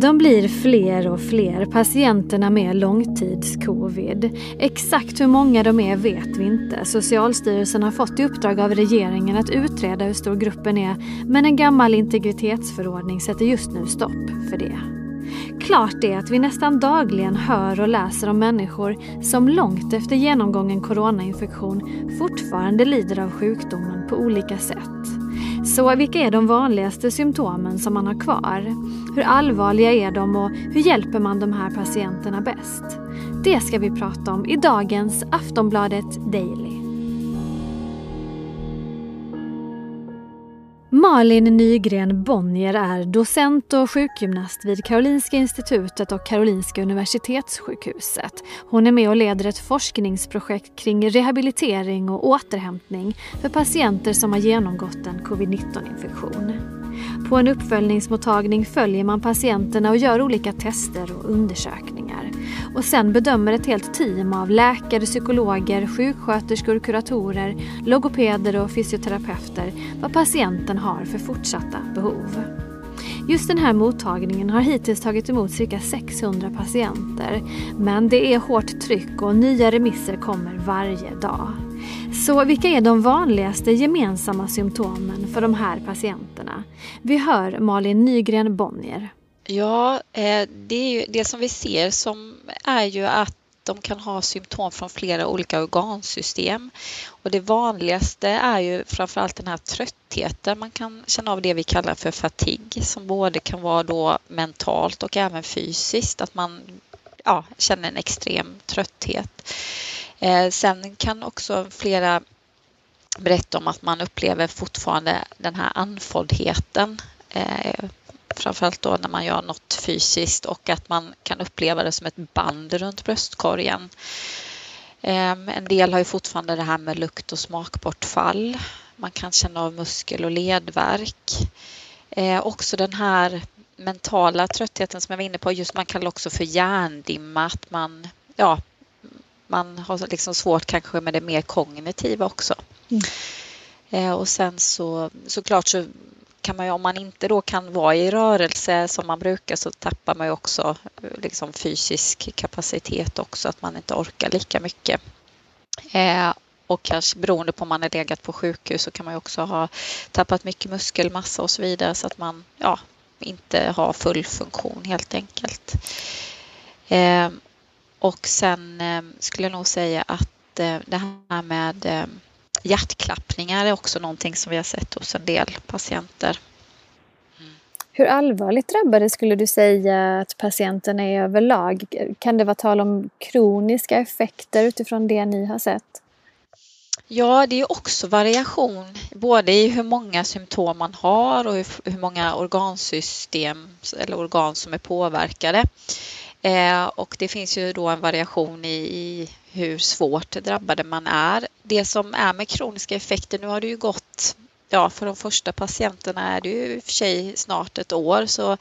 De blir fler och fler, patienterna med långtidscovid. Exakt hur många de är vet vi inte. Socialstyrelsen har fått i uppdrag av regeringen att utreda hur stor gruppen är men en gammal integritetsförordning sätter just nu stopp för det. Klart är att vi nästan dagligen hör och läser om människor som långt efter genomgången coronainfektion fortfarande lider av sjukdomen på olika sätt. Så vilka är de vanligaste symptomen som man har kvar? Hur allvarliga är de och hur hjälper man de här patienterna bäst? Det ska vi prata om i dagens Aftonbladet Daily. Malin Nygren Bonnier är docent och sjukgymnast vid Karolinska institutet och Karolinska universitetssjukhuset. Hon är med och leder ett forskningsprojekt kring rehabilitering och återhämtning för patienter som har genomgått en covid-19-infektion. På en uppföljningsmottagning följer man patienterna och gör olika tester och undersökningar. Och sen bedömer ett helt team av läkare, psykologer, sjuksköterskor, kuratorer, logopeder och fysioterapeuter vad patienten har för fortsatta behov. Just den här mottagningen har hittills tagit emot cirka 600 patienter. Men det är hårt tryck och nya remisser kommer varje dag. Så vilka är de vanligaste gemensamma symptomen för de här patienterna? Vi hör Malin Nygren Bonnier. Ja, eh, det, är ju, det som vi ser som är ju att de kan ha symptom från flera olika organsystem. Och det vanligaste är ju framförallt den här tröttheten. Man kan känna av det vi kallar för fatig som både kan vara då mentalt och även fysiskt, att man ja, känner en extrem trötthet. Eh, sen kan också flera berätta om att man upplever fortfarande den här andfåddheten eh, framförallt då när man gör något fysiskt och att man kan uppleva det som ett band runt bröstkorgen. Ehm, en del har ju fortfarande det här med lukt och smakbortfall. Man kan känna av muskel och ledvärk. Ehm, också den här mentala tröttheten som jag var inne på, just man kallar också för hjärndimma, att man, ja, man har liksom svårt kanske med det mer kognitiva också. Mm. Ehm, och sen så såklart så kan man ju, om man inte då kan vara i rörelse som man brukar så tappar man ju också eh, liksom fysisk kapacitet också, att man inte orkar lika mycket. Eh, och kanske beroende på om man är legat på sjukhus så kan man ju också ha tappat mycket muskelmassa och så vidare så att man ja, inte har full funktion helt enkelt. Eh, och sen eh, skulle jag nog säga att eh, det här med eh, hjärtklappningar är också någonting som vi har sett hos en del patienter. Mm. Hur allvarligt drabbade skulle du säga att patienterna är överlag? Kan det vara tal om kroniska effekter utifrån det ni har sett? Ja, det är också variation både i hur många symptom man har och hur många organsystem eller organ som är påverkade. Eh, och det finns ju då en variation i, i hur svårt drabbade man är. Det som är med kroniska effekter, nu har det ju gått Ja, för de första patienterna är det ju i och för sig snart ett år så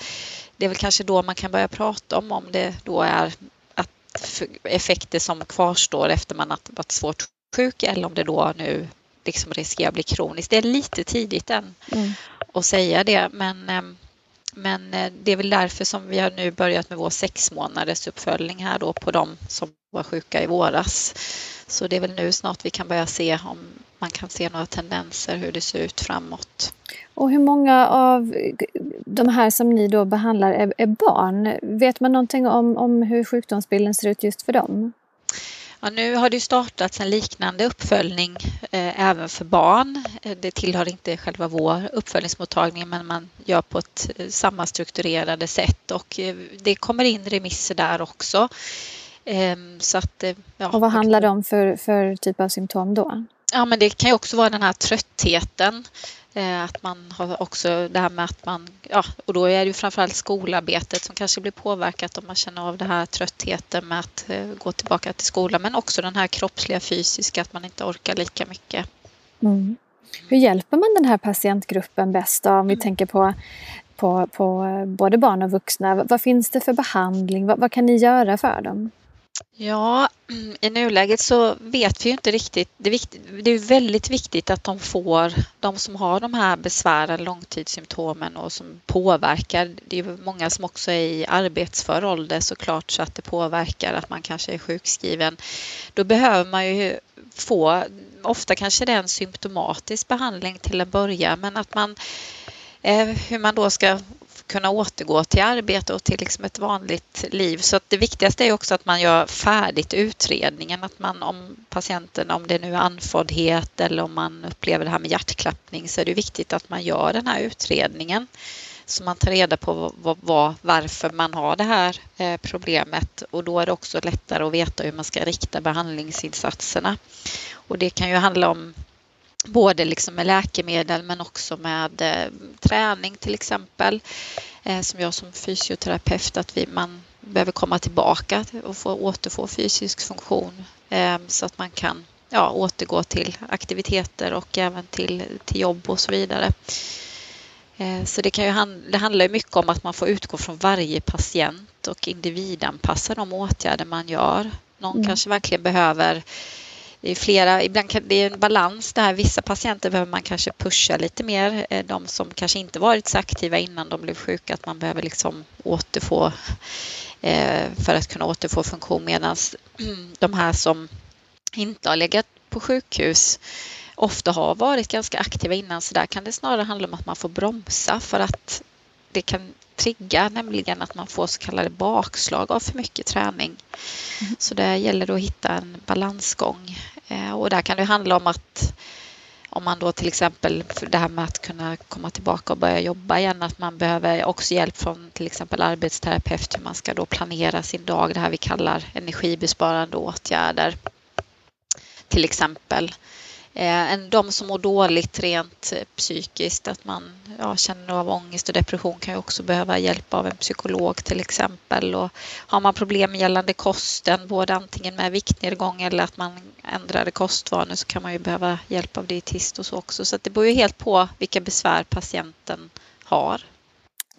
det är väl kanske då man kan börja prata om om det då är att effekter som kvarstår efter man har varit svårt sjuk eller om det då nu liksom riskerar att bli kroniskt. Det är lite tidigt än mm. att säga det men ehm, men eh, det är väl därför som vi har nu börjat med vår sex månaders uppföljning här då på de som var sjuka i våras. Så det är väl nu snart vi kan börja se om man kan se några tendenser hur det ser ut framåt. Och hur många av de här som ni då behandlar är, är barn? Vet man någonting om, om hur sjukdomsbilden ser ut just för dem? Ja, nu har det startats en liknande uppföljning eh, även för barn. Eh, det tillhör inte själva vår uppföljningsmottagning men man gör på ett eh, samma strukturerade sätt och eh, det kommer in remisser där också. Ehm, så att, eh, ja, och vad handlar det om för, för typ av symptom då? Ja men det kan ju också vara den här tröttheten att man har också det här med att man, ja, och då är det ju framförallt skolarbetet som kanske blir påverkat om man känner av det här tröttheten med att eh, gå tillbaka till skolan, men också den här kroppsliga fysiska, att man inte orkar lika mycket. Mm. Hur hjälper man den här patientgruppen bäst då, om vi mm. tänker på, på, på både barn och vuxna? Vad finns det för behandling? Vad, vad kan ni göra för dem? Ja, i nuläget så vet vi ju inte riktigt. Det är, viktigt, det är väldigt viktigt att de får, de som har de här besvären, långtidssymptomen och som påverkar, det är många som också är i arbetsför ålder såklart så att det påverkar att man kanske är sjukskriven. Då behöver man ju få, ofta kanske det är en symptomatisk behandling till en början, men att man eh, hur man då ska kunna återgå till arbete och till liksom ett vanligt liv. Så att det viktigaste är också att man gör färdigt utredningen, att man om patienten, om det nu är andfåddhet eller om man upplever det här med hjärtklappning så är det viktigt att man gör den här utredningen så man tar reda på vad, vad, varför man har det här eh, problemet och då är det också lättare att veta hur man ska rikta behandlingsinsatserna. Och det kan ju handla om både liksom med läkemedel men också med eh, träning till exempel. Eh, som jag som fysioterapeut att vi, man behöver komma tillbaka och få återfå fysisk funktion eh, så att man kan ja, återgå till aktiviteter och även till, till jobb och så vidare. Eh, så det, kan ju, det handlar ju mycket om att man får utgå från varje patient och individanpassa de åtgärder man gör. Någon mm. kanske verkligen behöver det är flera, ibland kan, det är en balans där. Vissa patienter behöver man kanske pusha lite mer. Eh, de som kanske inte varit så aktiva innan de blev sjuka, att man behöver liksom återfå eh, för att kunna återfå funktion medan de här som inte har legat på sjukhus ofta har varit ganska aktiva innan så där kan det snarare handla om att man får bromsa för att det kan trigga, nämligen att man får så kallade bakslag av för mycket träning. Mm. Så det gäller att hitta en balansgång eh, och där kan det handla om att om man då till exempel det här med att kunna komma tillbaka och börja jobba igen, att man behöver också hjälp från till exempel arbetsterapeut hur man ska då planera sin dag, det här vi kallar energibesparande åtgärder till exempel. Eh, de som mår dåligt rent eh, psykiskt, att man ja, känner av ångest och depression kan ju också behöva hjälp av en psykolog till exempel. Och har man problem gällande kosten, både antingen med viktnedgång eller att man ändrade kostvanor så kan man ju behöva hjälp av dietist och så också. Så det beror ju helt på vilka besvär patienten har.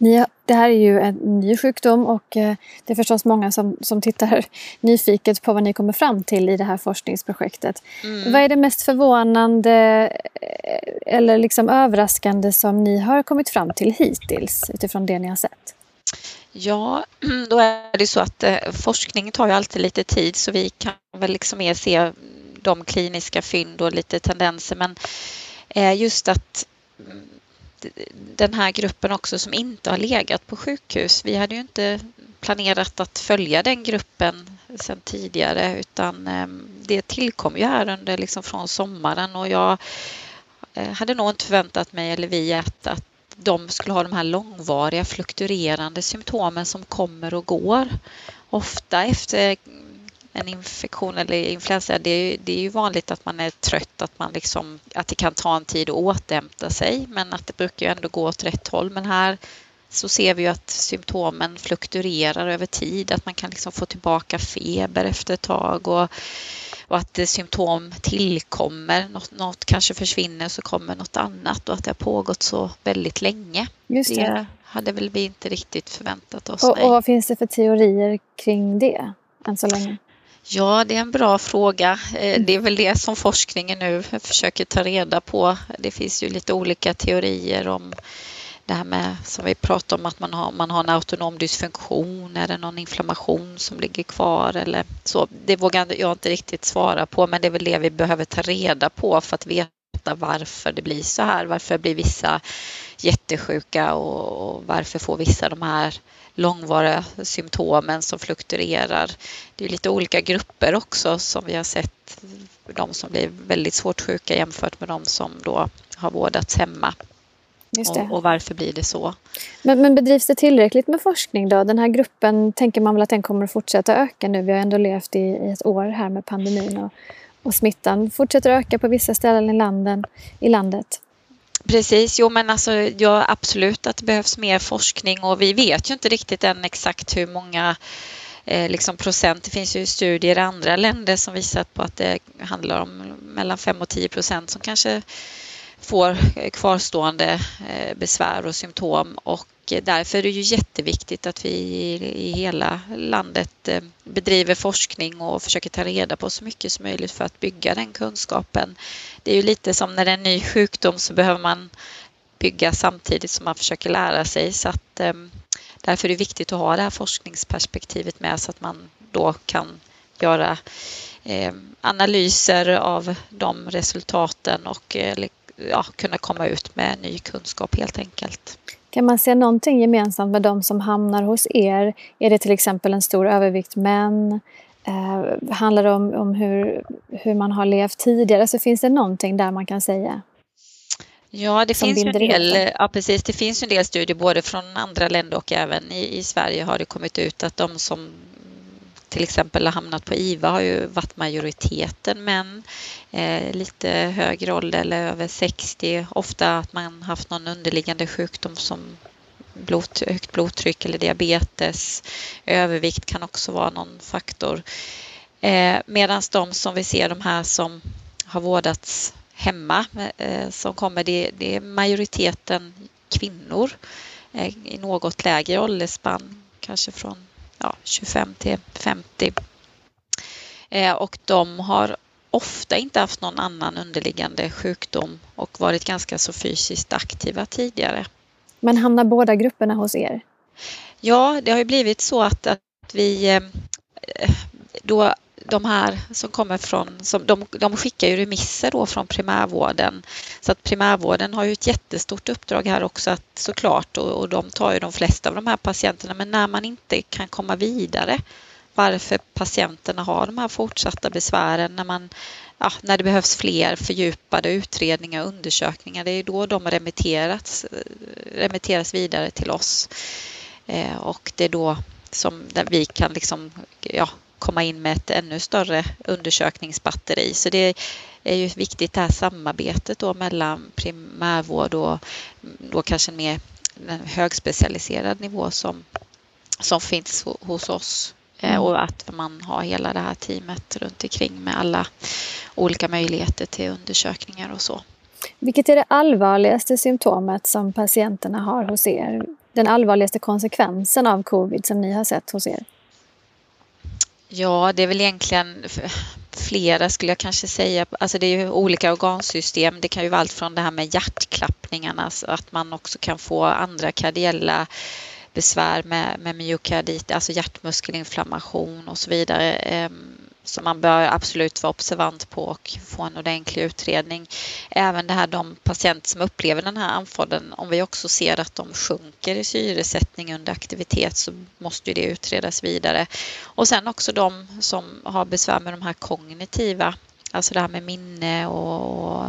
Ni, det här är ju en ny sjukdom och eh, det är förstås många som, som tittar nyfiket på vad ni kommer fram till i det här forskningsprojektet. Mm. Vad är det mest förvånande eh, eller liksom överraskande som ni har kommit fram till hittills utifrån det ni har sett? Ja, då är det så att eh, forskning tar ju alltid lite tid så vi kan väl liksom mer se de kliniska fynd och lite tendenser men just att den här gruppen också som inte har legat på sjukhus. Vi hade ju inte planerat att följa den gruppen sedan tidigare utan ehm, det tillkom ju här under liksom från sommaren och jag eh, hade nog inte förväntat mig, eller vi, att, att de skulle ha de här långvariga fluktuerande symptomen som kommer och går. Ofta efter en infektion eller influensa, det är, det är ju vanligt att man är trött, att, man liksom, att det kan ta en tid att återhämta sig, men att det brukar ju ändå gå åt rätt håll. Men här så ser vi ju att symptomen fluktuerar över tid, att man kan liksom få tillbaka feber efter ett tag och, och att symptom tillkommer, något, något, kanske försvinner så kommer något annat och att det har pågått så väldigt länge. Just det. det hade väl vi inte riktigt förväntat oss. Och, och vad finns det för teorier kring det än så länge? Ja, det är en bra fråga. Eh, det är väl det som forskningen nu försöker ta reda på. Det finns ju lite olika teorier om det här med som vi pratade om att man har, man har en autonom dysfunktion, är det någon inflammation som ligger kvar eller så. Det vågar jag inte riktigt svara på men det är väl det vi behöver ta reda på för att veta varför det blir så här. Varför blir vissa jättesjuka och varför får vissa de här långvariga symptomen som fluktuerar. Det är lite olika grupper också som vi har sett, de som blir väldigt svårt sjuka jämfört med de som då har vårdats hemma. Och, och, varför blir det så? Men, men bedrivs det tillräckligt med forskning då? Den här gruppen, tänker man väl att den kommer att fortsätta öka nu? Vi har ändå levt i, i ett år här med pandemin och, och smittan fortsätter öka på vissa ställen i, landen, i landet. Precis, jo men alltså ja, absolut att det behövs mer forskning och vi vet ju inte riktigt än exakt hur många eh, liksom procent. Det finns ju studier i andra länder som visar på att det handlar om mellan 5 och 10 procent som kanske får eh, kvarstående eh, besvär och symptom och därför är det ju jätteviktigt att vi i hela landet eh, bedriver forskning och försöker ta reda på så mycket som möjligt för att bygga den kunskapen. Det är ju lite som när det är en ny sjukdom så behöver man bygga samtidigt som man försöker lära sig så att därför är det viktigt att ha det här forskningsperspektivet med så att man då kan göra analyser av de resultaten och ja, kunna komma ut med ny kunskap helt enkelt. Kan man se någonting gemensamt med de som hamnar hos er? Är det till exempel en stor övervikt män? Eh, handlar det om, om hur, hur man har levt tidigare? Så finns det någonting där man kan säga? Ja, det finns, en del, ja, precis, det finns en del studier både från andra länder och även i, i Sverige har det kommit ut att de som till exempel har hamnat på IVA har ju varit majoriteten män, eh, lite högre ålder eller över 60. Ofta att man haft någon underliggande sjukdom som blod, högt blodtryck eller diabetes. Övervikt kan också vara någon faktor. Eh, Medan de som vi ser, de här som har vårdats hemma eh, som kommer, det, det är majoriteten kvinnor eh, i något lägre åldersspann, kanske från ja, 25 till 50. Eh, och de har ofta inte haft någon annan underliggande sjukdom och varit ganska så fysiskt aktiva tidigare. Men hamnar båda grupperna hos er? Ja, det har ju blivit så att, att vi då de här som kommer från, som, de, de skickar ju remisser då från primärvården. Så att primärvården har ju ett jättestort uppdrag här också att, såklart och, och de tar ju de flesta av de här patienterna. Men när man inte kan komma vidare, varför patienterna har de här fortsatta besvären, när, man, ja, när det behövs fler fördjupade utredningar och undersökningar, det är då de remitteras, remitteras vidare till oss. Eh, och det är då som vi kan liksom, ja, komma in med ett ännu större undersökningsbatteri. Så det är ju viktigt det här samarbetet då mellan primärvård och då kanske mer högspecialiserad nivå som, som finns hos oss eh, mm. och att man har hela det här teamet runt omkring med alla olika möjligheter till undersökningar och så. Vilket är det allvarligaste symptomet som patienterna har hos er? Den allvarligaste konsekvensen av covid som ni har sett hos er? Ja, det är väl egentligen flera skulle jag kanske säga. Alltså det är ju olika organsystem. Det kan ju vara allt från det här med hjärtklappningarna så att man också kan få andra kardiella besvär med, med myokardit, alltså hjärtmuskelinflammation och så vidare. Ehm, som man bör absolut vara observant på och få en ordentlig utredning. Även det här de patienter som upplever den här andfådden, om vi också ser att de sjunker i syresättning under aktivitet så måste det utredas vidare. Och sen också de som har besvär med de här kognitiva, alltså det här med minne och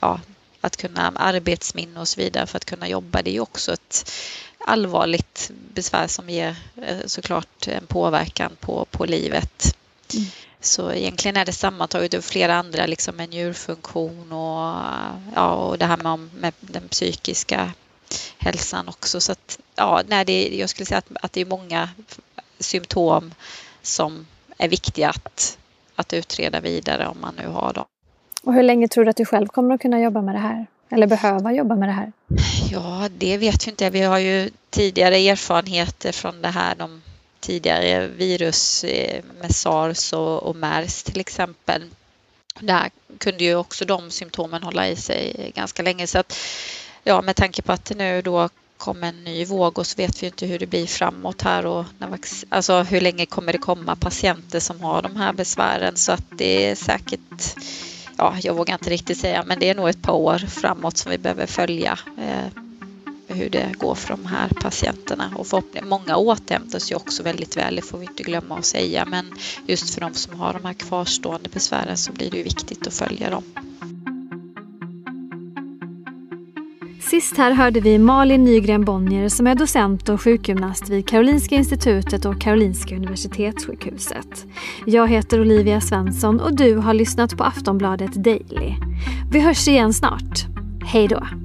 ja, att kunna arbetsminne och så vidare för att kunna jobba. Det är ju också ett allvarligt besvär som ger eh, såklart en påverkan på, på livet. Mm. Så egentligen är det sammantaget och flera andra, liksom en njurfunktion och, ja, och det här med, med den psykiska hälsan också. Så att, ja, nej, det, jag skulle säga att, att det är många symptom som är viktiga att, att utreda vidare om man nu har dem. Och hur länge tror du att du själv kommer att kunna jobba med det här? Eller behöva jobba med det här? Ja, det vet vi inte. Vi har ju tidigare erfarenheter från det här. De tidigare virus eh, med sars och, och mers till exempel. Där kunde ju också de symptomen hålla i sig ganska länge. Så att, ja, med tanke på att det nu då kom en ny våg och så vet vi inte hur det blir framåt här och när, alltså hur länge kommer det komma patienter som har de här besvären så att det är säkert ja, jag vågar inte riktigt säga, men det är nog ett par år framåt som vi behöver följa eh, hur det går för de här patienterna. Och många återhämtar sig också väldigt väl, det får vi inte glömma att säga. Men just för de som har de här kvarstående besvären så blir det viktigt att följa dem. Sist här hörde vi Malin Nygren Bonnier som är docent och sjukgymnast vid Karolinska institutet och Karolinska universitetssjukhuset. Jag heter Olivia Svensson och du har lyssnat på Aftonbladet Daily. Vi hörs igen snart. Hej då!